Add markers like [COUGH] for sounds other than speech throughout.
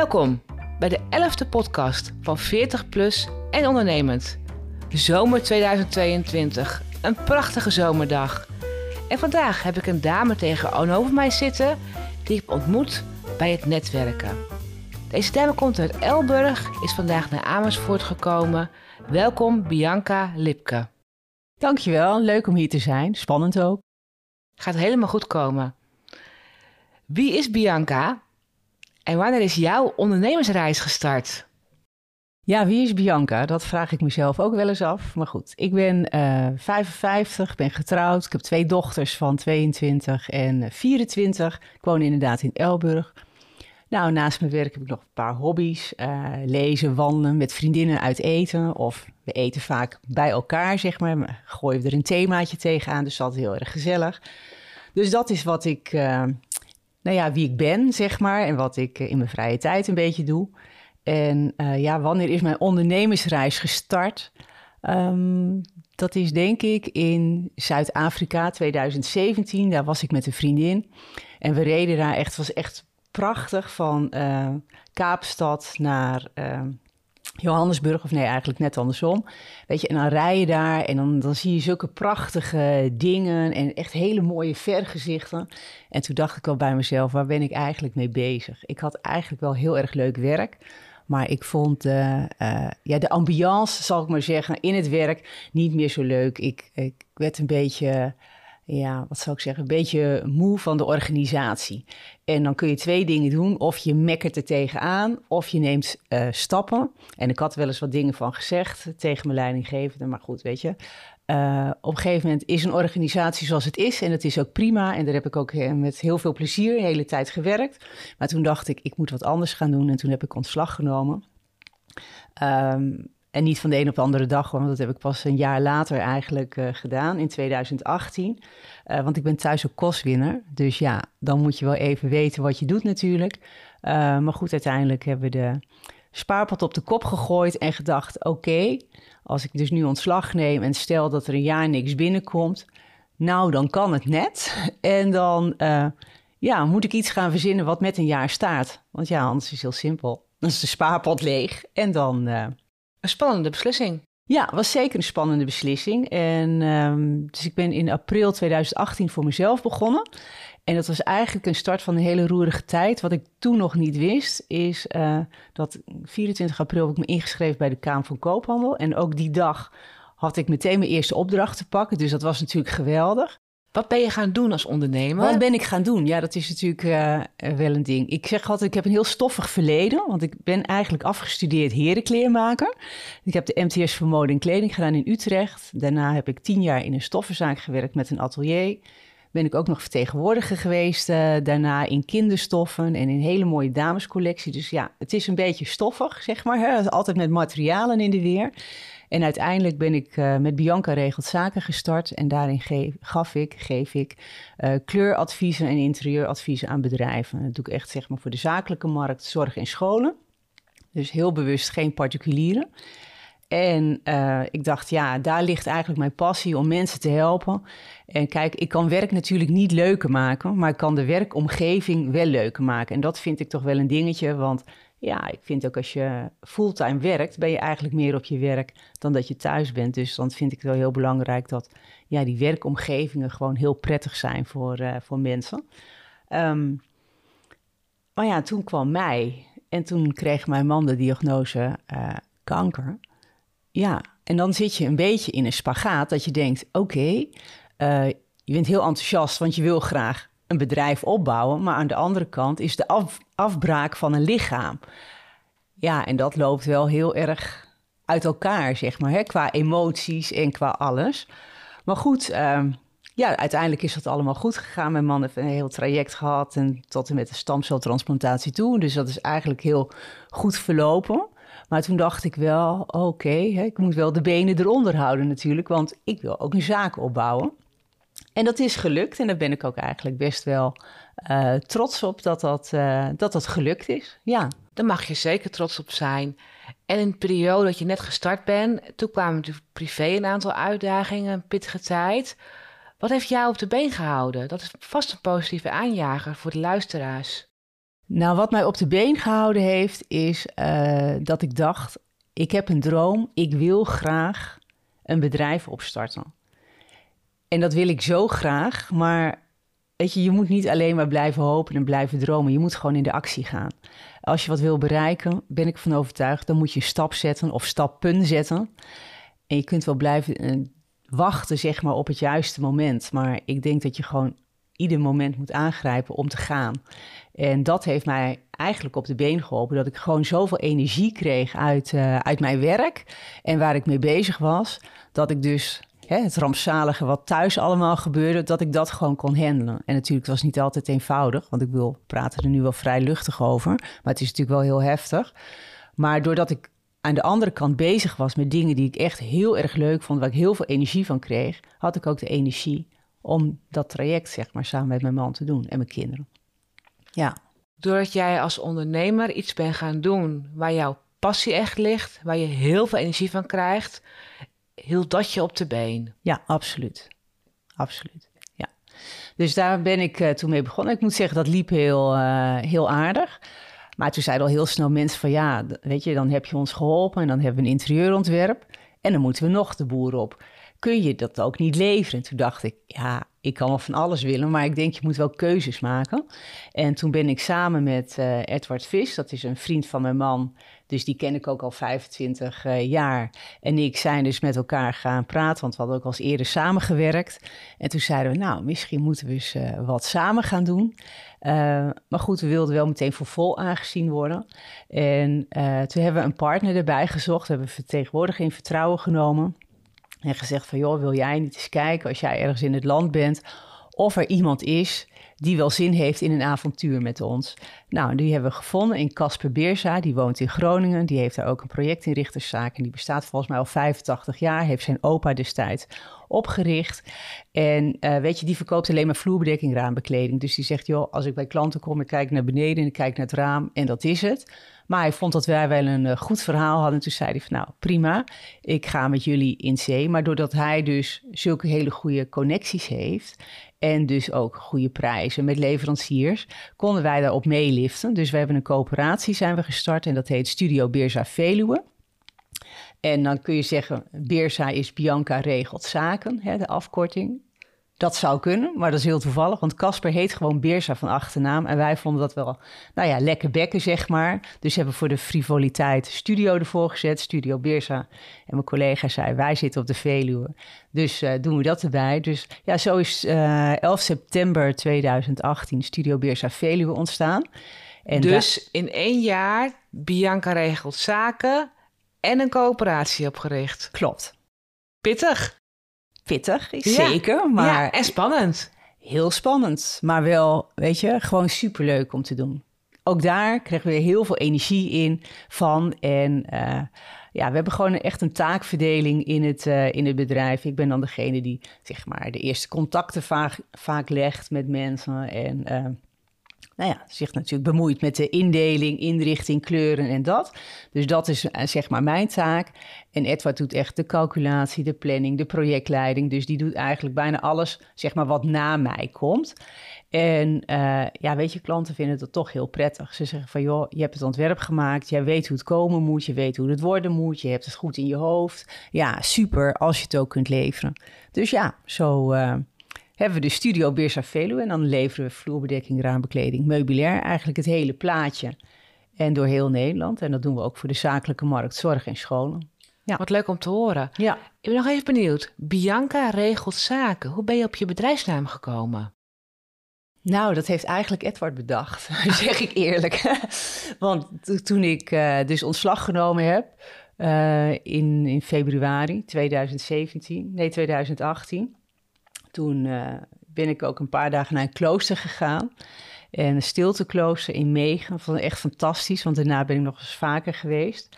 Welkom bij de 11e podcast van 40 Plus en Ondernemend. Zomer 2022, een prachtige zomerdag. En vandaag heb ik een dame tegenover mij zitten die ik ontmoet bij het netwerken. Deze dame komt uit Elburg, is vandaag naar Amersfoort gekomen. Welkom Bianca Lipke. Dankjewel, leuk om hier te zijn. Spannend ook. Gaat helemaal goed komen. Wie is Bianca en wanneer is jouw ondernemersreis gestart? Ja, wie is Bianca? Dat vraag ik mezelf ook wel eens af. Maar goed, ik ben uh, 55, ben getrouwd. Ik heb twee dochters van 22 en 24. Ik woon inderdaad in Elburg. Nou, naast mijn werk heb ik nog een paar hobby's. Uh, lezen, wandelen, met vriendinnen uit eten. Of we eten vaak bij elkaar, zeg maar. we er een themaatje tegenaan, dus dat is heel erg gezellig. Dus dat is wat ik, uh, nou ja, wie ik ben, zeg maar. En wat ik in mijn vrije tijd een beetje doe. En uh, ja, wanneer is mijn ondernemersreis gestart? Um, dat is denk ik in Zuid-Afrika 2017. Daar was ik met een vriendin. En we reden daar echt, het was echt prachtig van uh, Kaapstad naar uh, Johannesburg, of nee, eigenlijk net andersom. Weet je, en dan rij je daar en dan, dan zie je zulke prachtige dingen en echt hele mooie vergezichten. En toen dacht ik al bij mezelf, waar ben ik eigenlijk mee bezig? Ik had eigenlijk wel heel erg leuk werk. Maar ik vond uh, uh, ja, de ambiance, zal ik maar zeggen, in het werk niet meer zo leuk. Ik, ik werd een beetje ja, wat zou ik zeggen, een beetje moe van de organisatie. En dan kun je twee dingen doen. Of je mekkert er tegenaan, of je neemt uh, stappen. En ik had wel eens wat dingen van gezegd tegen mijn leidinggevende. Maar goed, weet je. Uh, op een gegeven moment is een organisatie zoals het is. En dat is ook prima. En daar heb ik ook met heel veel plezier de hele tijd gewerkt. Maar toen dacht ik, ik moet wat anders gaan doen. En toen heb ik ontslag genomen. Um, en niet van de een op de andere dag, want dat heb ik pas een jaar later eigenlijk uh, gedaan, in 2018. Uh, want ik ben thuis ook kostwinner. Dus ja, dan moet je wel even weten wat je doet natuurlijk. Uh, maar goed, uiteindelijk hebben we de spaarpot op de kop gegooid en gedacht... oké, als ik dus nu ontslag neem en stel dat er een jaar niks binnenkomt... nou, dan kan het net. [LAUGHS] En dan ja, moet ik iets gaan verzinnen wat met een jaar staat. Want ja, anders is het heel simpel. Dan is de spaarpot leeg en dan een spannende beslissing. Ja, was zeker een spannende beslissing. En um, dus ik ben in april 2018 voor mezelf begonnen. En dat was eigenlijk een start van een hele roerige tijd. Wat ik toen nog niet wist, is uh, dat 24 april heb ik me ingeschreven bij de Kamer van Koophandel. En ook die dag had ik meteen mijn eerste opdracht te pakken. Dus dat was natuurlijk geweldig. Wat ben je gaan doen als ondernemer? Wat ben ik gaan doen? Ja, dat is natuurlijk uh, wel een ding. Ik zeg altijd, ik heb een heel stoffig verleden. Want ik ben eigenlijk afgestudeerd herenkleermaker. Ik heb de MTS voor mode en kleding gedaan in Utrecht. Daarna heb ik tien jaar in een stoffenzaak gewerkt met een atelier. Ben ik ook nog vertegenwoordiger geweest. Uh, daarna in kinderstoffen en in een hele mooie damescollectie. Dus ja, het is een beetje stoffig, zeg maar. Hè? Altijd met materialen in de weer. En uiteindelijk ben ik uh, met Bianca Regelt Zaken gestart. En daarin gaf ik, geef ik uh, kleuradviezen en interieuradviezen aan bedrijven. Dat doe ik echt zeg maar voor de zakelijke markt, zorg en scholen. Dus heel bewust geen particulieren. En uh, ik dacht, ja, daar ligt eigenlijk mijn passie om mensen te helpen. En kijk, ik kan werk natuurlijk niet leuker maken, maar ik kan de werkomgeving wel leuker maken. En dat vind ik toch wel een dingetje, want ja, ik vind ook als je fulltime werkt, ben je eigenlijk meer op je werk dan dat je thuis bent. Dus dan vind ik het wel heel belangrijk dat ja, die werkomgevingen gewoon heel prettig zijn voor, uh, voor mensen. Um, maar ja, toen kwam mei en toen kreeg mijn man de diagnose uh, kanker. Ja, en dan zit je een beetje in een spagaat dat je denkt, oké, uh, je bent heel enthousiast, want je wil graag een bedrijf opbouwen. Maar aan de andere kant is de af, afbraak van een lichaam. Ja, en dat loopt wel heel erg uit elkaar, zeg maar, hè, qua emoties en qua alles. Maar goed, uh, ja, uiteindelijk is dat allemaal goed gegaan. Mijn man heeft een heel traject gehad en tot en met de stamceltransplantatie toe. Dus dat is eigenlijk heel goed verlopen. Maar toen dacht ik wel, oké, ik moet wel de benen eronder houden natuurlijk, want ik wil ook een zaak opbouwen. En dat is gelukt en daar ben ik ook eigenlijk best wel uh, trots op dat dat, uh, dat dat gelukt is. Ja. Daar mag je zeker trots op zijn. En in de periode dat je net gestart bent, toen kwamen natuurlijk privé een aantal uitdagingen, een pittige tijd. Wat heeft jou op de been gehouden? Dat is vast een positieve aanjager voor de luisteraars. Nou, wat mij op de been gehouden heeft, is uh, dat ik dacht: ik heb een droom, ik wil graag een bedrijf opstarten. En dat wil ik zo graag, maar weet je, je moet niet alleen maar blijven hopen en blijven dromen. Je moet gewoon in de actie gaan. Als je wat wil bereiken, ben ik van overtuigd, dan moet je stap zetten of stappen zetten. En je kunt wel blijven eh, wachten, zeg maar, op het juiste moment. Maar ik denk dat je gewoon ieder moment moet aangrijpen om te gaan. En dat heeft mij eigenlijk op de been geholpen. Dat ik gewoon zoveel energie kreeg uit, uh, uit mijn werk en waar ik mee bezig was. Dat ik dus het rampzalige wat thuis allemaal gebeurde, dat ik dat gewoon kon handelen. En natuurlijk was het niet altijd eenvoudig, want ik wil praten er nu wel vrij luchtig over. Maar het is natuurlijk wel heel heftig. Maar doordat ik aan de andere kant bezig was met dingen die ik echt heel erg leuk vond, waar ik heel veel energie van kreeg, had ik ook de energie om dat traject, zeg maar, samen met mijn man te doen en mijn kinderen. Ja. Doordat jij als ondernemer iets bent gaan doen waar jouw passie echt ligt, waar je heel veel energie van krijgt, hield dat je op de been? Ja, absoluut. Absoluut. Ja. Dus daar ben ik uh, toen mee begonnen. Ik moet zeggen, dat liep heel, uh, heel aardig. Maar toen zeiden al heel snel mensen van ja, weet je, dan heb je ons geholpen en dan hebben we een interieurontwerp en dan moeten we nog de boer op. Kun je dat ook niet leveren? En toen dacht ik, ja, ik kan wel van alles willen, maar ik denk je moet wel keuzes maken. En toen ben ik samen met uh, Edward Vis, dat is een vriend van mijn man, dus die ken ik ook al 25 uh, eh, jaar. En ik zijn dus met elkaar gaan praten, want we hadden ook al eens eerder samengewerkt. En toen zeiden we, nou, misschien moeten we eens uh, wat samen gaan doen. Uh, maar goed, we wilden wel meteen voor vol aangezien worden. En toen hebben we een partner erbij gezocht, hebben we vertegenwoordiger in vertrouwen genomen. En gezegd van, joh, wil jij niet eens kijken als jij ergens in het land bent... of er iemand is die wel zin heeft in een avontuur met ons. Nou, die hebben we gevonden in Casper Beerza. Die woont in Groningen. Die heeft daar ook een projectinrichterszaak. En die bestaat volgens mij al 85 jaar. Heeft zijn opa destijds opgericht. En uh, weet je, die verkoopt alleen maar vloerbedekking, raambekleding. Dus die zegt, joh, als ik bij klanten kom, ik kijk naar beneden en ik kijk naar het raam en dat is het. Maar hij vond dat wij wel een uh, goed verhaal hadden. Toen zei hij van, nou, prima, ik ga met jullie in zee. Maar doordat hij dus zulke hele goede connecties heeft en dus ook goede prijzen met leveranciers, konden wij daarop meeliften. Dus we hebben een coöperatie zijn we gestart en dat heet Studio Beerza Veluwe. En dan kun je zeggen, Beerza is Bianca regelt zaken, hè, de afkorting. Dat zou kunnen, maar dat is heel toevallig. Want Casper heet gewoon Beersa van achternaam. En wij vonden dat wel, nou ja, lekker bekken, zeg maar. Dus hebben voor de frivoliteit studio ervoor gezet. Studio Beersa. En mijn collega zei, wij zitten op de Veluwe. Dus uh, doen we dat erbij. Dus ja, zo is uh, eh, 11 september 2018 Studio Beersa Veluwe ontstaan. En dus in één jaar Bianca regelt zaken en een coöperatie opgericht. Klopt. Pittig pittig, zeker. Maar ja, en spannend. Heel spannend, maar wel, weet je, gewoon superleuk om te doen. Ook daar kregen we heel veel energie in van. En uh, ja, we hebben gewoon echt een taakverdeling in het, uh, in het bedrijf. Ik ben dan degene die, zeg maar, de eerste contacten vaak, vaak legt met mensen. En uh, nou ja, zich natuurlijk bemoeit met de indeling, inrichting, kleuren en dat. Dus dat is eh, zeg maar mijn taak. En Edward doet echt de calculatie, de planning, de projectleiding. Dus die doet eigenlijk bijna alles, zeg maar, wat na mij komt. En uh, ja, weet je, klanten vinden het toch heel prettig. Ze zeggen van, joh, je hebt het ontwerp gemaakt, jij weet hoe het komen moet, je weet hoe het worden moet, je hebt het goed in je hoofd. Ja, super, als je het ook kunt leveren. Dus ja, zo... Uh, hebben we de Studio Beersa Veluwe. En dan leveren we vloerbedekking, raambekleding, meubilair. Eigenlijk het hele plaatje. En door heel Nederland. En dat doen we ook voor de zakelijke markt, zorg en scholen. Ja. Wat leuk om te horen. Ja. Ik ben nog even benieuwd. Bianca regelt zaken. Hoe ben je op je bedrijfsnaam gekomen? Nou, dat heeft eigenlijk Edward bedacht, [LAUGHS] zeg ik eerlijk. [LAUGHS] Want toen ik uh, dus ontslag genomen heb uh, in, in februari 2017, nee 2018, toen uh, ben ik ook een paar dagen naar een klooster gegaan. En een stilteklooster in Megen. Vond ik echt fantastisch, want daarna ben ik nog eens vaker geweest.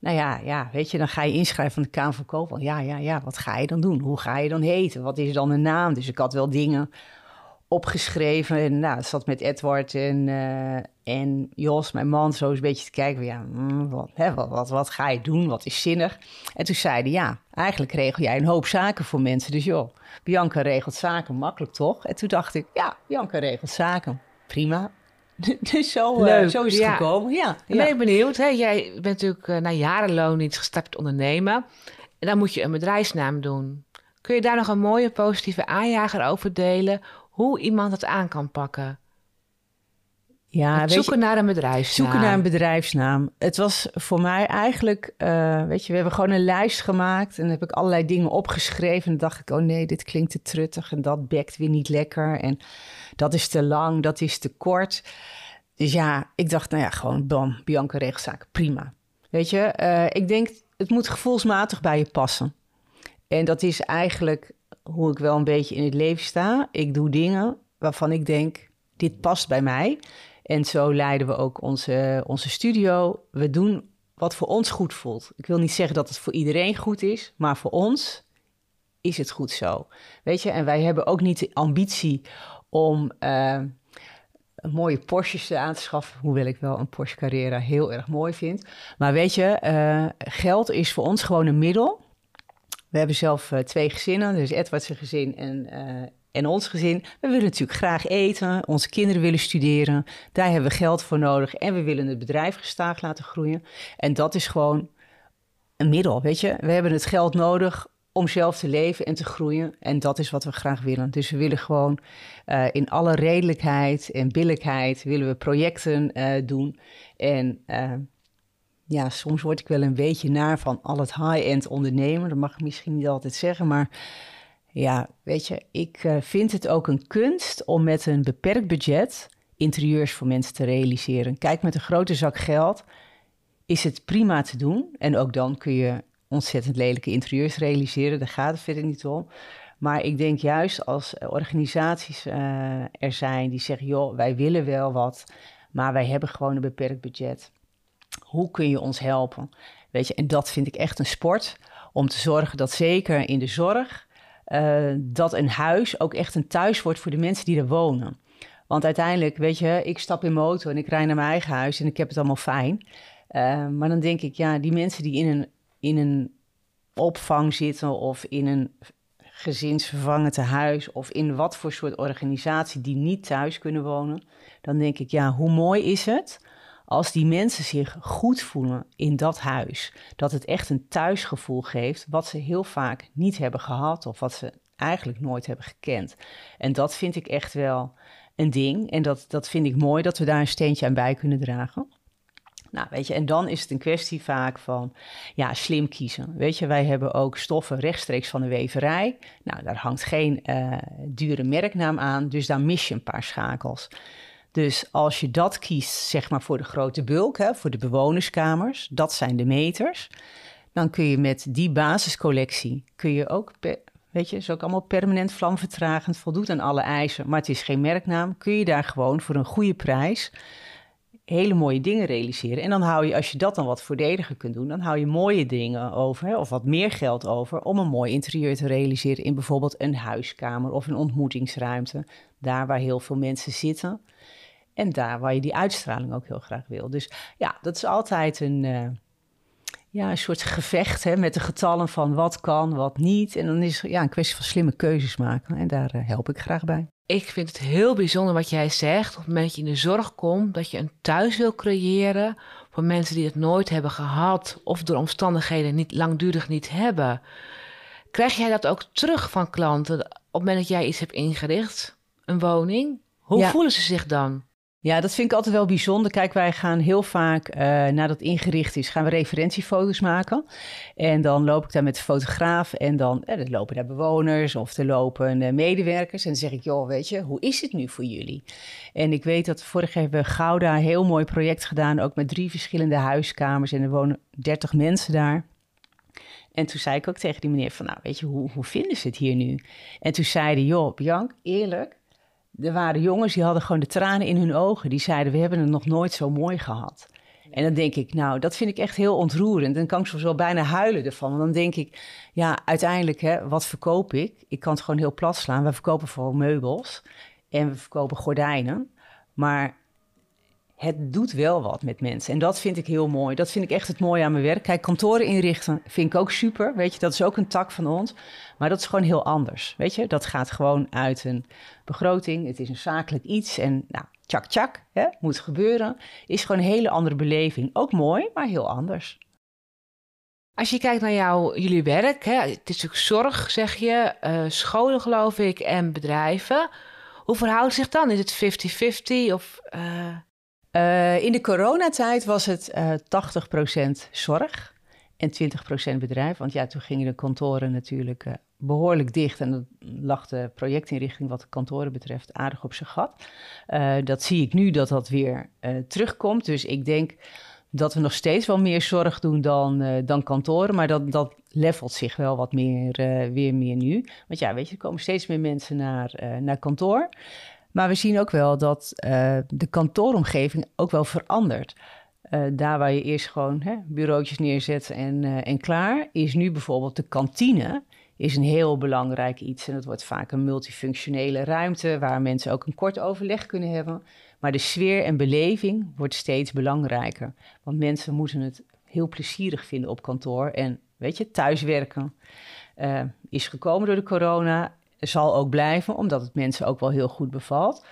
Nou ja, ja, weet je, dan ga je inschrijven van de Kamer van. Ja, ja, ja, wat ga je dan doen? Hoe ga je dan heten? Wat is dan een naam? Dus ik had wel dingen opgeschreven. En nou, zat met Edward en, uh, en Jos, mijn man, zo eens een beetje te kijken. Ja, mm, wat, hè, wat, wat, wat, ga je doen? Wat is zinnig? En toen zeiden ja, eigenlijk regel jij een hoop zaken voor mensen. Dus joh, Bianca regelt zaken, makkelijk toch? En toen dacht ik, ja, Bianca regelt zaken, prima. [LAUGHS] dus zo, uh, zo is het gekomen. Ja, ja. Ben ik benieuwd. Hè? Jij bent natuurlijk uh, na jarenloon iets gestapt ondernemen. En dan moet je een bedrijfsnaam doen. Kun je daar nog een mooie positieve aanjager over delen? Hoe iemand het aan kan pakken? Ja, zoeken naar een bedrijfsnaam. Zoeken naar een bedrijfsnaam. Het was voor mij eigenlijk, uh, weet je, we hebben gewoon een lijst gemaakt en dan heb ik allerlei dingen opgeschreven. En dan dacht ik, oh nee, dit klinkt te truttig en dat bekt weer niet lekker. En dat is te lang, dat is te kort. Dus ja, ik dacht, nou ja, gewoon bam, Bianca rechtszaak, prima. Weet je, uh, ik denk, het moet gevoelsmatig bij je passen. En dat is eigenlijk hoe ik wel een beetje in het leven sta. Ik doe dingen waarvan ik denk, dit past bij mij. En zo leiden we ook onze, onze studio. We doen wat voor ons goed voelt. Ik wil niet zeggen dat het voor iedereen goed is, maar voor ons is het goed zo. Weet je, en wij hebben ook niet de ambitie om uh, mooie Porsche aan te schaffen. Hoewel ik wel een Porsche Carrera heel erg mooi vind. Maar weet je, uh, geld is voor ons gewoon een middel. We hebben zelf uh, twee gezinnen, dus Edward's gezin en en ons gezin, we willen natuurlijk graag eten, onze kinderen willen studeren, daar hebben we geld voor nodig en we willen het bedrijf gestaag laten groeien. En dat is gewoon een middel, weet je. We hebben het geld nodig om zelf te leven en te groeien en dat is wat we graag willen. Dus we willen gewoon uh, in alle redelijkheid en billijkheid willen we projecten doen en... ja, soms word ik wel een beetje naar van al het high-end ondernemen. Dat mag ik misschien niet altijd zeggen, maar ja, weet je, ik uh, vind het ook een kunst om met een beperkt budget interieurs voor mensen te realiseren. Kijk, met een grote zak geld is het prima te doen. En ook dan kun je ontzettend lelijke interieurs realiseren. Daar gaat het verder niet om. Maar ik denk juist als organisaties uh, er zijn die zeggen: joh, wij willen wel wat, maar wij hebben gewoon een beperkt budget. Hoe kun je ons helpen? Weet je, en dat vind ik echt een sport. Om te zorgen dat zeker in de zorg uh, dat een huis ook echt een thuis wordt voor de mensen die er wonen. Want uiteindelijk, weet je, ik stap in motor en ik rij naar mijn eigen huis en ik heb het allemaal fijn. Uh, maar dan denk ik, ja, die mensen die in een, in een opvang zitten of in een gezinsvervangend huis of in wat voor soort organisatie die niet thuis kunnen wonen, dan denk ik, ja, hoe mooi is het als die mensen zich goed voelen in dat huis, dat het echt een thuisgevoel geeft, wat ze heel vaak niet hebben gehad of wat ze eigenlijk nooit hebben gekend. En dat vind ik echt wel een ding. En dat, dat vind ik mooi dat we daar een steentje aan bij kunnen dragen. Nou, weet je, en dan is het een kwestie vaak van, ja, slim kiezen. Weet je, wij hebben ook stoffen rechtstreeks van de weverij. Nou, daar hangt geen uh, dure merknaam aan, dus daar mis je een paar schakels. Dus als je dat kiest, zeg maar voor de grote bulk, hè, voor de bewonerskamers, dat zijn de meters, dan kun je met die basiscollectie, kun je ook, weet je, is ook allemaal permanent vlamvertragend, voldoet aan alle eisen, maar het is geen merknaam, kun je daar gewoon voor een goede prijs hele mooie dingen realiseren. En dan hou je, als je dat dan wat voordeliger kunt doen, dan hou je mooie dingen over, hè, of wat meer geld over, om een mooi interieur te realiseren in bijvoorbeeld een huiskamer of een ontmoetingsruimte, daar waar heel veel mensen zitten. En daar waar je die uitstraling ook heel graag wil. Dus ja, dat is altijd een, uh, ja, een soort gevecht hè, met de getallen van wat kan, wat niet. En dan is het ja, een kwestie van slimme keuzes maken. En daar uh, help ik graag bij. Ik vind het heel bijzonder wat jij zegt. Op het moment dat je in de zorg komt, dat je een thuis wil creëren voor mensen die het nooit hebben gehad of door omstandigheden niet langdurig niet hebben. Krijg jij dat ook terug van klanten op het moment dat jij iets hebt ingericht, een woning? Hoe voelen ze zich dan? Ja, dat vind ik altijd wel bijzonder. Kijk, wij gaan heel vaak, uh, nadat ingericht is, gaan we referentiefoto's maken. En dan loop ik daar met de fotograaf en dan, eh, er lopen daar bewoners of er lopen uh, medewerkers. En dan zeg ik, joh, weet je, hoe is het nu voor jullie? En ik weet dat vorig jaar hebben we Gouda een heel mooi project gedaan, ook met drie verschillende huiskamers. En er wonen 30 mensen daar. En toen zei ik ook tegen die meneer van, nou, weet je, hoe, hoe vinden ze het hier nu? En toen zei hij, joh, Bianc, eerlijk, er waren jongens die hadden gewoon de tranen in hun ogen. Die zeiden, we hebben het nog nooit zo mooi gehad. En dan denk ik, nou, dat vind ik echt heel ontroerend. Dan kan ik soms wel bijna huilen ervan. Want dan denk ik, ja, uiteindelijk, hè, wat verkoop ik? Ik kan het gewoon heel plat slaan. We verkopen vooral meubels en we verkopen gordijnen. Maar het doet wel wat met mensen. En dat vind ik heel mooi. Dat vind ik echt het mooie aan mijn werk. Kijk, kantoren inrichten vind ik ook super. Weet je, dat is ook een tak van ons. Maar dat is gewoon heel anders. Weet je, dat gaat gewoon uit een begroting. Het is een zakelijk iets. En nou, tjak tjak, hè, moet gebeuren. Is gewoon een hele andere beleving. Ook mooi, maar heel anders. Als je kijkt naar jouw, jullie werk, hè, het is natuurlijk zorg, zeg je, uh, scholen geloof ik en bedrijven. Hoe verhoudt zich dan? Is het 50-50 of... Uh... Uh, in de coronatijd was het uh, 80% zorg en 20% bedrijf. Want ja, toen gingen de kantoren natuurlijk uh, behoorlijk dicht. En dan lag de projectinrichting wat de kantoren betreft aardig op zijn gat. dat zie ik nu dat dat weer terugkomt. Dus ik denk dat we nog steeds wel meer zorg doen dan, dan kantoren. Maar dat, dat levelt zich wel wat meer, weer meer nu. Want ja, weet je, er komen steeds meer mensen naar, naar kantoor. Maar we zien ook wel dat uh, de kantooromgeving ook wel verandert. Uh, daar waar je eerst gewoon hè, bureautjes neerzet en, uh, en klaar, is nu bijvoorbeeld de kantine is een heel belangrijk iets. En het wordt vaak een multifunctionele ruimte waar mensen ook een kort overleg kunnen hebben. Maar de sfeer en beleving wordt steeds belangrijker. Want mensen moeten het heel plezierig vinden op kantoor. En weet je, thuiswerken is gekomen door de corona zal ook blijven, omdat het mensen ook wel heel goed bevalt.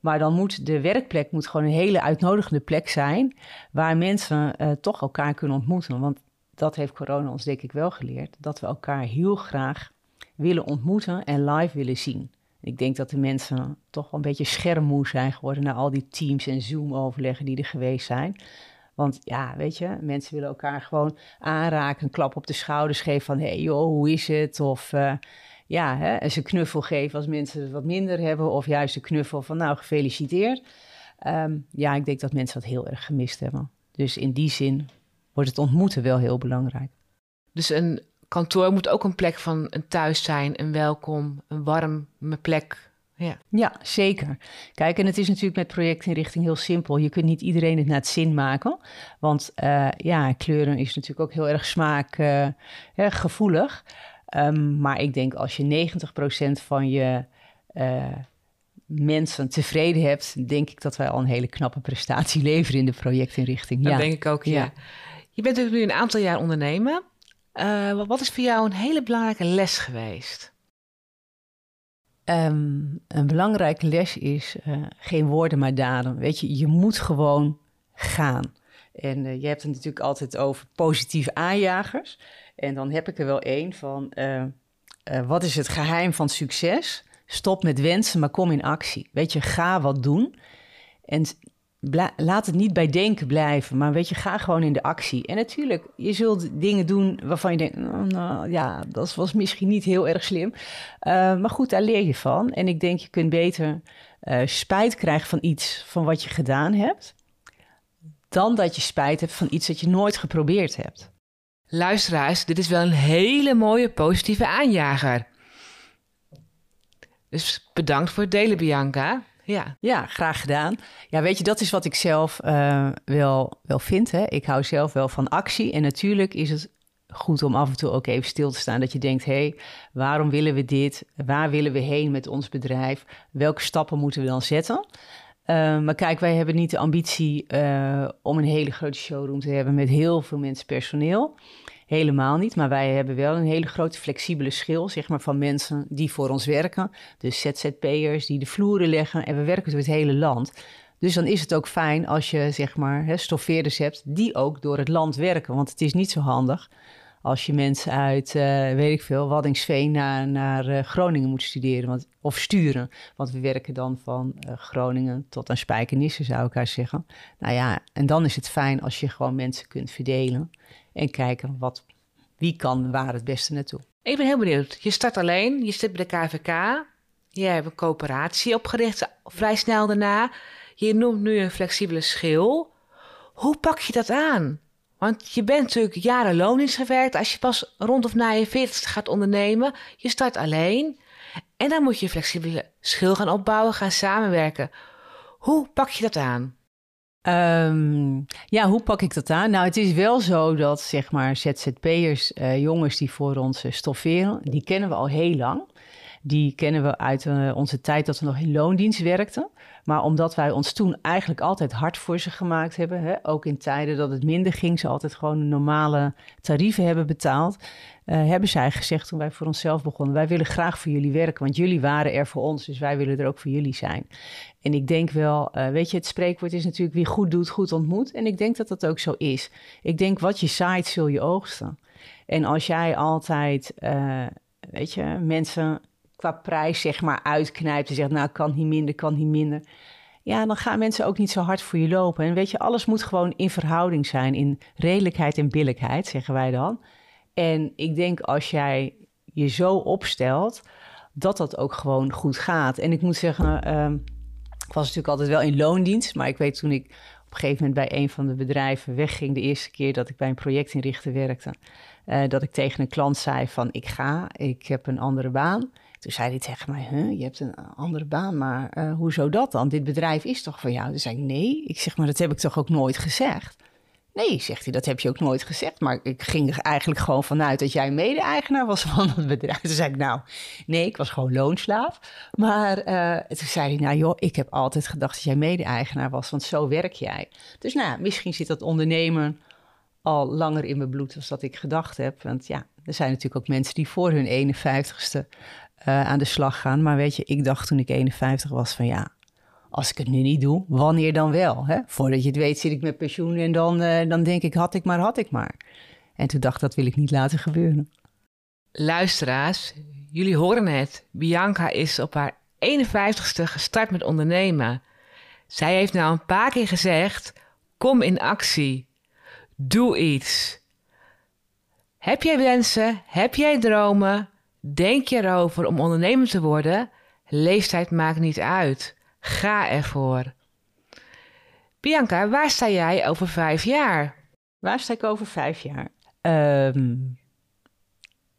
Maar dan moet de werkplek moet gewoon een hele uitnodigende plek zijn waar mensen uh, toch elkaar kunnen ontmoeten. Want dat heeft corona ons denk ik wel geleerd, dat we elkaar heel graag willen ontmoeten en live willen zien. Ik denk dat de mensen toch wel een beetje schermmoe zijn geworden na al die Teams en Zoom-overleggen die er geweest zijn. Want ja, weet je, mensen willen elkaar gewoon aanraken, een klap op de schouders geven van... hey joh, hoe is het? Of uh, ja, hè, eens een knuffel geven als mensen het wat minder hebben. Of juist een knuffel van nou, gefeliciteerd. Um, ja, ik denk dat mensen dat heel erg gemist hebben. Dus in die zin wordt het ontmoeten wel heel belangrijk. Dus een kantoor moet ook een plek van een thuis zijn, een welkom, een warme plek. Ja. ja, zeker. Kijk, en het is natuurlijk met projectinrichting heel simpel. Je kunt niet iedereen het naar het zin maken. Want uh, ja, kleuren is natuurlijk ook heel erg smaakgevoelig. Uh, Um, maar ik denk als je 90% van je uh, mensen tevreden hebt, denk ik dat wij al een hele knappe prestatie [LAUGHS] leveren in de projectinrichting. Dat ja. denk ik ook, ja. ja. Je bent natuurlijk nu een aantal jaar ondernemer. Uh, wat is voor jou een hele belangrijke les geweest? Um, een belangrijke les is uh, geen woorden maar daden. Weet je, je moet gewoon gaan. En uh, je hebt het natuurlijk altijd over positieve aanjagers. En dan heb ik er wel één van, uh, uh, wat is het geheim van succes? Stop met wensen, maar kom in actie. Weet je, ga wat doen. En laat het niet bij denken blijven, maar weet je, ga gewoon in de actie. En natuurlijk, je zult dingen doen waarvan je denkt, nou, nou ja, dat was misschien niet heel erg slim. Uh, maar goed, daar leer je van. En ik denk, je kunt beter spijt krijgen van iets van wat je gedaan hebt, dan dat je spijt hebt van iets dat je nooit geprobeerd hebt. Luisteraars, dit is wel een hele mooie positieve aanjager. Dus bedankt voor het delen, Bianca. Ja. ja, graag gedaan. Ja, weet je, dat is wat ik zelf uh, wel, wel vind. Hè? Ik hou zelf wel van actie. En natuurlijk is het goed om af en toe ook even stil te staan. Dat je denkt, hé, hey, waarom willen we dit? Waar willen we heen met ons bedrijf? Welke stappen moeten we dan zetten? Uh, maar kijk, wij hebben niet de ambitie uh, om een hele grote showroom te hebben met heel veel mensen personeel. Helemaal niet, maar wij hebben wel een hele grote flexibele schil zeg maar, van mensen die voor ons werken. Dus ZZP'ers die de vloeren leggen en we werken door het hele land. Dus dan is het ook fijn als je zeg maar hè, stoffeerders hebt die ook door het land werken. Want het is niet zo handig als je mensen uit, uh, weet ik veel, Waddingsveen naar, naar uh, Groningen moet studeren want, of sturen. Want we werken dan van uh, Groningen tot aan Spijkenisse, zou ik haar zeggen. Nou ja, en dan is het fijn als je gewoon mensen kunt verdelen en kijken wat, wie kan waar het beste naartoe. Ik ben heel benieuwd. Je start alleen, je zit bij de KVK, je hebt een coöperatie opgericht vrij snel daarna. Je noemt nu een flexibele schil. Hoe pak je dat aan? Want je bent natuurlijk jaren loondienst gewerkt. Als je pas rond of na je 40 gaat ondernemen, je start alleen. En dan moet je flexibele schil gaan opbouwen, gaan samenwerken. Hoe pak je dat aan? Um, ja, hoe pak ik dat aan? Nou, het is wel zo dat zeg maar ZZP'ers, uh, jongens die voor ons uh, stofferen, die kennen we al heel lang. Die kennen we uit eh, onze tijd dat we nog in loondienst werkten. Maar omdat wij ons toen eigenlijk altijd hard voor ze gemaakt hebben, hè, ook in tijden dat het minder ging, ze altijd gewoon normale tarieven hebben betaald, uh, hebben zij gezegd toen wij voor onszelf begonnen, wij willen graag voor jullie werken, want jullie waren er voor ons, dus wij willen er ook voor jullie zijn. En ik denk wel, uh, weet je, het spreekwoord is natuurlijk wie goed doet, goed ontmoet. En ik denk dat dat ook zo is. Ik denk wat je zaait, zul je oogsten. En als jij altijd, weet je, mensen qua prijs zeg maar uitknijpt en zegt, nou kan niet minder, kan niet minder. Ja, dan gaan mensen ook niet zo hard voor je lopen. En weet je, alles moet gewoon in verhouding zijn, in redelijkheid en billijkheid, zeggen wij dan. En ik denk als jij je zo opstelt, dat dat ook gewoon goed gaat. En ik moet zeggen, uh, ik was natuurlijk altijd wel in loondienst, maar ik weet toen ik op een gegeven moment bij een van de bedrijven wegging, de eerste keer dat ik bij een projectinrichter werkte, uh, dat ik tegen een klant zei van ik ga, ik heb een andere baan. Toen zei hij tegen mij, huh, je hebt een andere baan, maar uh, hoezo dat dan? Dit bedrijf is toch voor jou? Toen zei ik, nee. Ik zeg, maar dat heb ik toch ook nooit gezegd? Nee, zegt hij, dat heb je ook nooit gezegd. Maar ik ging er eigenlijk gewoon vanuit dat jij mede-eigenaar was [LAUGHS] van het bedrijf. Toen zei ik, nou, nee, ik was gewoon loonslaaf. Maar uh, toen zei hij, nou joh, ik heb altijd gedacht dat jij mede-eigenaar was, want zo werk jij. Dus nou, misschien zit dat ondernemen al langer in mijn bloed dan dat ik gedacht heb. Want ja, er zijn natuurlijk ook mensen die voor hun 51ste uh, aan de slag gaan. Maar weet je, ik dacht toen ik 51 was van ja, als ik het nu niet doe, wanneer dan wel? Hè? Voordat je het weet zit ik met pensioen en dan, uh, dan denk ik, had ik maar, had ik maar. En toen dacht dat wil ik niet laten gebeuren. Luisteraars, jullie horen het. Bianca is op haar 51ste gestart met ondernemen. Zij heeft nou een paar keer gezegd, kom in actie. Doe iets. Heb jij wensen? Heb jij dromen? Denk je erover om ondernemer te worden? Leeftijd maakt niet uit. Ga ervoor. Bianca, waar sta jij over vijf jaar? Waar sta ik over vijf jaar? Um,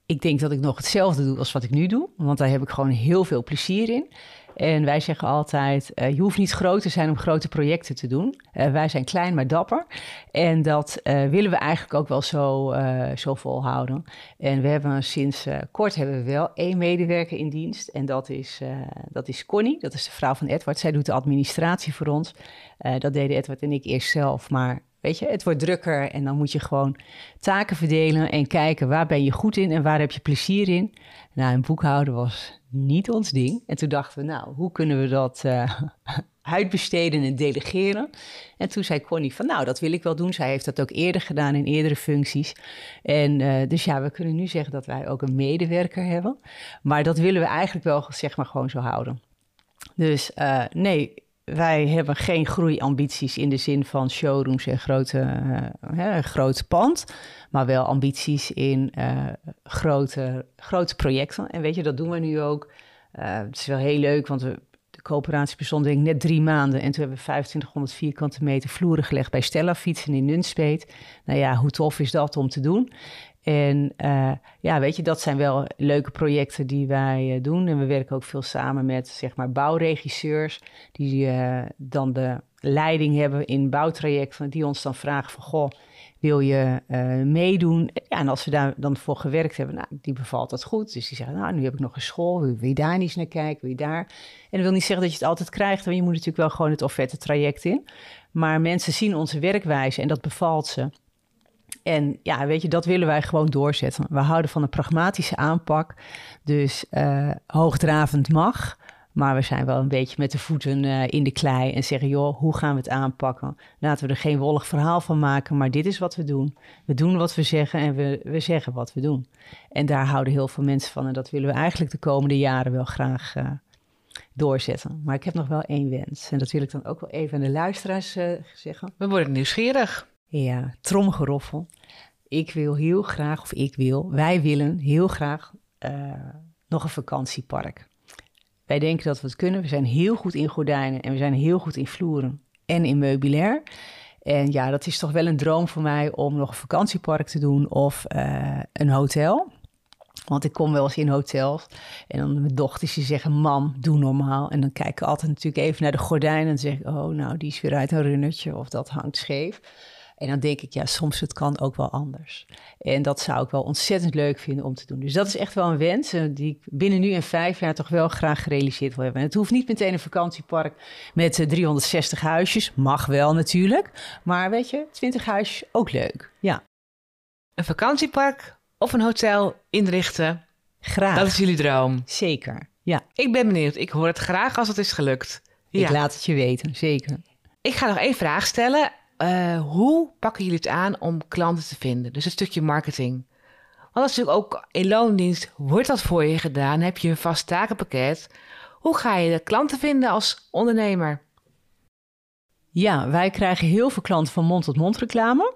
ik denk dat ik nog hetzelfde doe als wat ik nu doe, want daar heb ik gewoon heel veel plezier in. En wij zeggen altijd, uh, je hoeft niet groot te zijn om grote projecten te doen. Uh, wij zijn klein maar dapper. En dat uh, willen we eigenlijk ook wel zo, zo volhouden. En we hebben sinds kort hebben we wel één medewerker in dienst. En dat is, dat is Connie, dat is de vrouw van Edward. Zij doet de administratie voor ons. dat deden Edward en ik eerst zelf, maar Weet je, het wordt drukker en dan moet je gewoon taken verdelen en kijken waar ben je goed in en waar heb je plezier in. Nou, een boekhouden was niet ons ding. En toen dachten we, nou, hoe kunnen we dat uh, [LAUGHS] uitbesteden en delegeren? En toen zei Connie van, nou, dat wil ik wel doen. Zij heeft dat ook eerder gedaan in eerdere functies. En uh, dus ja, we kunnen nu zeggen dat wij ook een medewerker hebben. Maar dat willen we eigenlijk wel, zeg maar, gewoon zo houden. Dus uh, nee, wij hebben geen groeiambities in de zin van showrooms en grote, uh, groot pand. Maar wel ambities in uh, grote, grote projecten. En weet je, dat doen we nu ook. Uh, het is wel heel leuk, want we, de coöperatie bestond denk ik net drie maanden. En toen hebben we 2500 vierkante meter vloeren gelegd bij Stella Fietsen in Nunspeet. Nou ja, hoe tof is dat om te doen? En uh, ja, weet je, dat zijn wel leuke projecten die wij uh, doen. En we werken ook veel samen met, zeg maar, bouwregisseurs... die uh, dan de leiding hebben in bouwtrajecten... die ons dan vragen van, goh, wil je meedoen? Ja, en als we daar dan voor gewerkt hebben, nou, die bevalt dat goed. Dus die zeggen, nou, nu heb ik nog een school, wil je daar eens naar kijken, wil daar? En dat wil niet zeggen dat je het altijd krijgt... want je moet natuurlijk wel gewoon het offerte traject in. Maar mensen zien onze werkwijze en dat bevalt ze... En ja, weet je, dat willen wij gewoon doorzetten. We houden van een pragmatische aanpak. Dus uh, hoogdravend mag. Maar we zijn wel een beetje met de voeten uh, in de klei en zeggen: joh, hoe gaan we het aanpakken? Laten we er geen wollig verhaal van maken, maar dit is wat we doen. We doen wat we zeggen en we, we zeggen wat we doen. En daar houden heel veel mensen van. En dat willen we eigenlijk de komende jaren wel graag uh, doorzetten. Maar ik heb nog wel één wens. En dat wil ik dan ook wel even aan de luisteraars zeggen. We worden nieuwsgierig. Ja, tromgeroffel. Ik wil heel graag, of ik wil, wij willen heel graag uh, nog een vakantiepark. Wij denken dat we het kunnen. We zijn heel goed in gordijnen en we zijn heel goed in vloeren en in meubilair. En ja, dat is toch wel een droom voor mij om nog een vakantiepark te doen of uh, een hotel. Want ik kom wel eens in hotels en dan mijn dochters die zeggen, mam, doe normaal. En dan kijk ik altijd natuurlijk even naar de gordijnen en zeg ik, oh, nou, die is weer uit een runnetje of dat hangt scheef. En dan denk ik, ja, soms het kan ook wel anders. En dat zou ik wel ontzettend leuk vinden om te doen. Dus dat is echt wel een wens eh, die ik binnen nu en vijf jaar toch wel graag gerealiseerd wil hebben. En het hoeft niet meteen een vakantiepark met 360 eh, huisjes. Mag wel natuurlijk. Maar weet je, 20 huisjes ook leuk. Ja. Een vakantiepark of een hotel inrichten. Graag. Dat is jullie droom. Zeker. Ja. Ik ben benieuwd. Ik hoor het graag als het is gelukt. Ik laat het je weten, zeker. Ik ga nog één vraag stellen. Uh, hoe pakken jullie het aan om klanten te vinden? Dus een stukje marketing. Want dat is natuurlijk ook in loondienst, wordt dat voor je gedaan? Heb je een vast takenpakket? Hoe ga je de klanten vinden als ondernemer? Ja, wij krijgen heel veel klanten van mond-tot-mond reclame.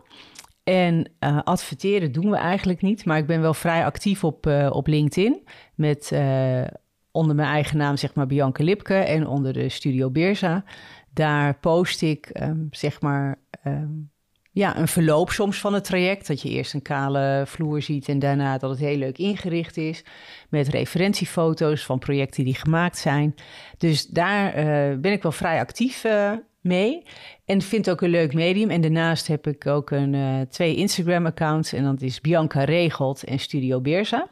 En uh, adverteren doen we eigenlijk niet, maar ik ben wel vrij actief op, uh, op LinkedIn met onder mijn eigen naam, zeg maar Bianca Lipke en onder de Studio Beerza. Daar post ik, um, zeg maar, um, ja, een verloop soms van het traject. Dat je eerst een kale vloer ziet en daarna dat het heel leuk ingericht is. Met referentiefoto's van projecten die gemaakt zijn. Dus daar uh, ben ik wel vrij actief uh, mee. En vind ook een leuk medium. En daarnaast heb ik ook een, uh, twee Instagram-accounts. En dat is Bianca Regelt en Studio Beerza.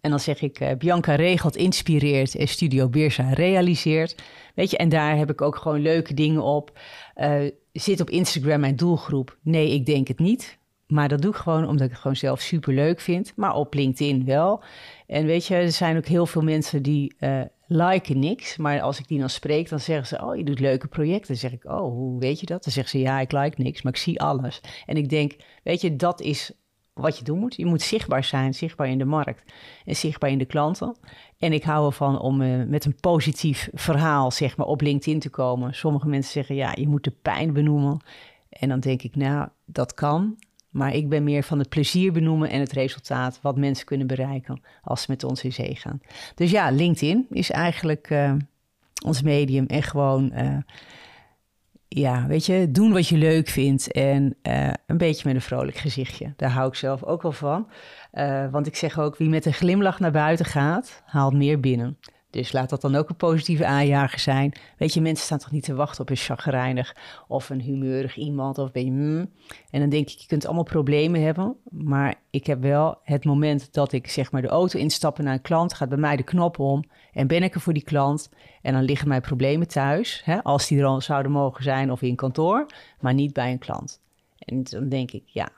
En dan zeg ik, Bianca regelt, inspireert en Studio Beersa realiseert. Weet je, en daar heb ik ook gewoon leuke dingen op. Uh, zit op Instagram mijn doelgroep? Nee, ik denk het niet. Maar dat doe ik gewoon omdat ik het gewoon zelf super leuk vind. Maar op LinkedIn wel. En weet je, er zijn ook heel veel mensen die uh, liken niks. Maar als ik die dan spreek, dan zeggen ze: Oh, je doet leuke projecten. Dan zeg ik: Oh, hoe weet je dat? Dan zeggen ze: Ja, ik like niks, maar ik zie alles. En ik denk: Weet je, dat is wat je doen moet. Je moet zichtbaar zijn, zichtbaar in de markt en zichtbaar in de klanten. En ik hou ervan om uh, met een positief verhaal zeg maar, op LinkedIn te komen. Sommige mensen zeggen, ja, je moet de pijn benoemen. En dan denk ik, nou, dat kan. Maar ik ben meer van het plezier benoemen en het resultaat wat mensen kunnen bereiken als ze met ons in zee gaan. Dus ja, LinkedIn is eigenlijk uh, ons medium en gewoon... Uh, ja, weet je, doen wat je leuk vindt en uh, een beetje met een vrolijk gezichtje. Daar hou ik zelf ook wel van. Uh, want ik zeg ook, wie met een glimlach naar buiten gaat, haalt meer binnen. Dus laat dat dan ook een positieve aanjager zijn. Weet je, mensen staan toch niet te wachten op een chagrijnig of een humeurig iemand. Of ben je, mm. En dan denk ik, je kunt allemaal problemen hebben. Maar ik heb wel het moment dat ik zeg maar de auto instappen naar een klant, gaat bij mij de knop om en ben ik er voor die klant. En dan liggen mijn problemen thuis, hè, als die er al zouden mogen zijn of in kantoor, maar niet bij een klant. En dan denk ik, ja,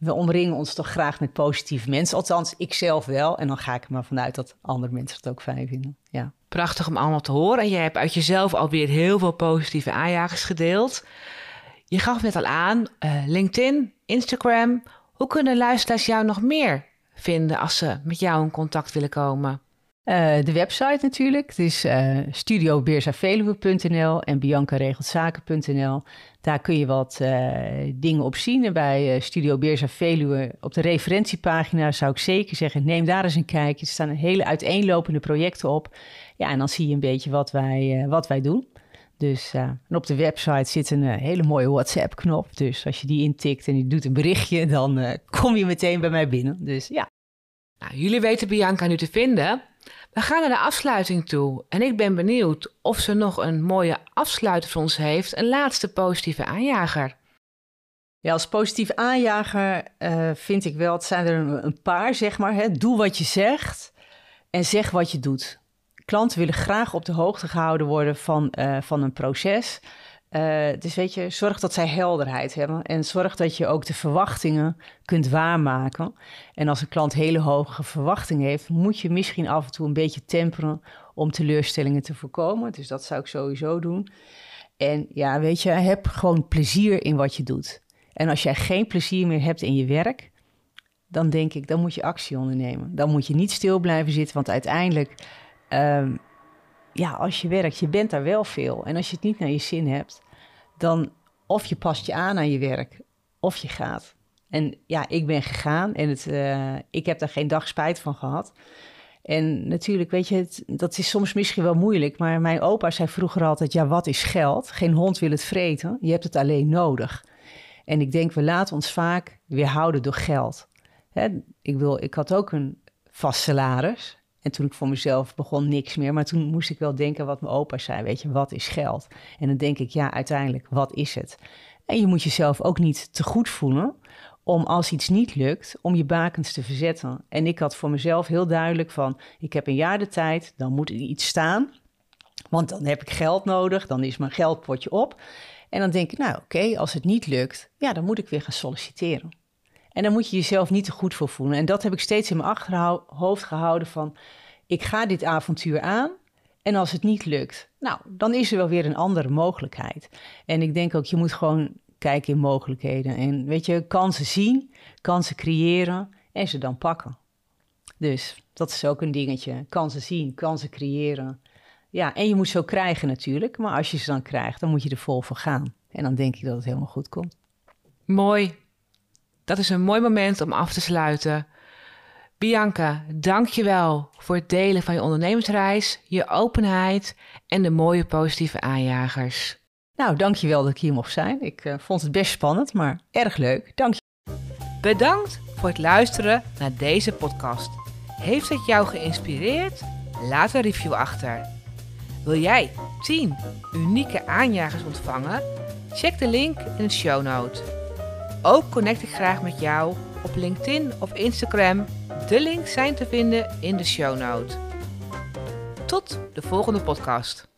we omringen ons toch graag met positieve mensen. Althans, ik zelf wel. En dan ga ik er maar vanuit dat andere mensen het ook fijn vinden. Ja. Prachtig om allemaal te horen. En jij hebt uit jezelf alweer heel veel positieve aanjagers gedeeld. Je gaf net al aan, uh, LinkedIn, Instagram. Hoe kunnen luisteraars jou nog meer vinden als ze met jou in contact willen komen? Uh, de website natuurlijk. Het is uh, studiobeersaveluwe.nl en biancaregeltzaken.nl. Daar kun je wat uh, dingen op zien. bij Studio Beersa Veluwe op de referentiepagina zou ik zeker zeggen... neem daar eens een kijkje. Er staan hele uiteenlopende projecten op. Ja, en dan zie je een beetje wat wij, wat wij doen. Dus en op de website zit een hele mooie WhatsApp-knop. Dus als je die intikt en je doet een berichtje... dan kom je meteen bij mij binnen. Dus ja. Nou, jullie weten Bianca nu te vinden... We gaan naar de afsluiting toe en ik ben benieuwd of ze nog een mooie afsluiter voor ons heeft, een laatste positieve aanjager. Ja, als positieve aanjager uh, vind ik wel, het zijn er een, een paar, zeg maar. Hè. Doe wat je zegt en zeg wat je doet. Klanten willen graag op de hoogte gehouden worden van, uh, van een proces. Uh, dus weet je, zorg dat zij helderheid hebben en zorg dat je ook de verwachtingen kunt waarmaken. En als een klant hele hoge verwachtingen heeft, moet je misschien af en toe een beetje temperen om teleurstellingen te voorkomen. Dus dat zou ik sowieso doen. En ja, weet je, heb gewoon plezier in wat je doet. En als jij geen plezier meer hebt in je werk, dan denk ik, dan moet je actie ondernemen. Dan moet je niet stil blijven zitten, want uiteindelijk um, ja, als je werkt, je bent daar wel veel. En als je het niet naar je zin hebt, dan of je past je aan aan je werk, of je gaat. En ja, ik ben gegaan en het, uh, ik heb daar geen dag spijt van gehad. En natuurlijk, weet je, dat is soms misschien wel moeilijk. Maar mijn opa zei vroeger altijd: Ja, wat is geld? Geen hond wil het vreten. Je hebt het alleen nodig. En ik denk, we laten ons vaak weerhouden door geld. Hè, ik, wil, ik had ook een vast salaris. En toen ik voor mezelf begon, niks meer. Maar toen moest ik wel denken wat mijn opa zei. Weet je, wat is geld? En dan denk ik, ja, uiteindelijk, wat is het? En je moet jezelf ook niet te goed voelen om als iets niet lukt, om je bakens te verzetten. En ik had voor mezelf heel duidelijk van, ik heb een jaar de tijd, dan moet er iets staan. Want dan heb ik geld nodig, dan is mijn geldpotje op. En dan denk ik, nou oké, als het niet lukt, ja, dan moet ik weer gaan solliciteren. En dan moet je jezelf niet te goed voor voelen. En dat heb ik steeds in mijn achterhoofd gehouden van, ik ga dit avontuur aan. En als het niet lukt, nou, dan is er wel weer een andere mogelijkheid. En ik denk ook, je moet gewoon kijken in mogelijkheden. En weet je, kansen zien, kansen creëren en ze dan pakken. Dus dat is ook een dingetje. Kansen zien, kansen creëren. Ja, en je moet ze ook krijgen natuurlijk. Maar als je ze dan krijgt, dan moet je er vol voor gaan. En dan denk ik dat het helemaal goed komt. Mooi. Dat is een mooi moment om af te sluiten. Bianca, dank je wel voor het delen van je ondernemersreis, je openheid en de mooie positieve aanjagers. Nou, dankjewel dat ik hier mocht zijn. Ik uh, vond het best spannend, maar erg leuk. Dank je. Bedankt voor het luisteren naar deze podcast. Heeft het jou geïnspireerd? Laat een review achter. Wil jij 10 unieke aanjagers ontvangen? Check de link in de show note. Ook connect ik graag met jou op LinkedIn of Instagram. De links zijn te vinden in de show note. Tot de volgende podcast.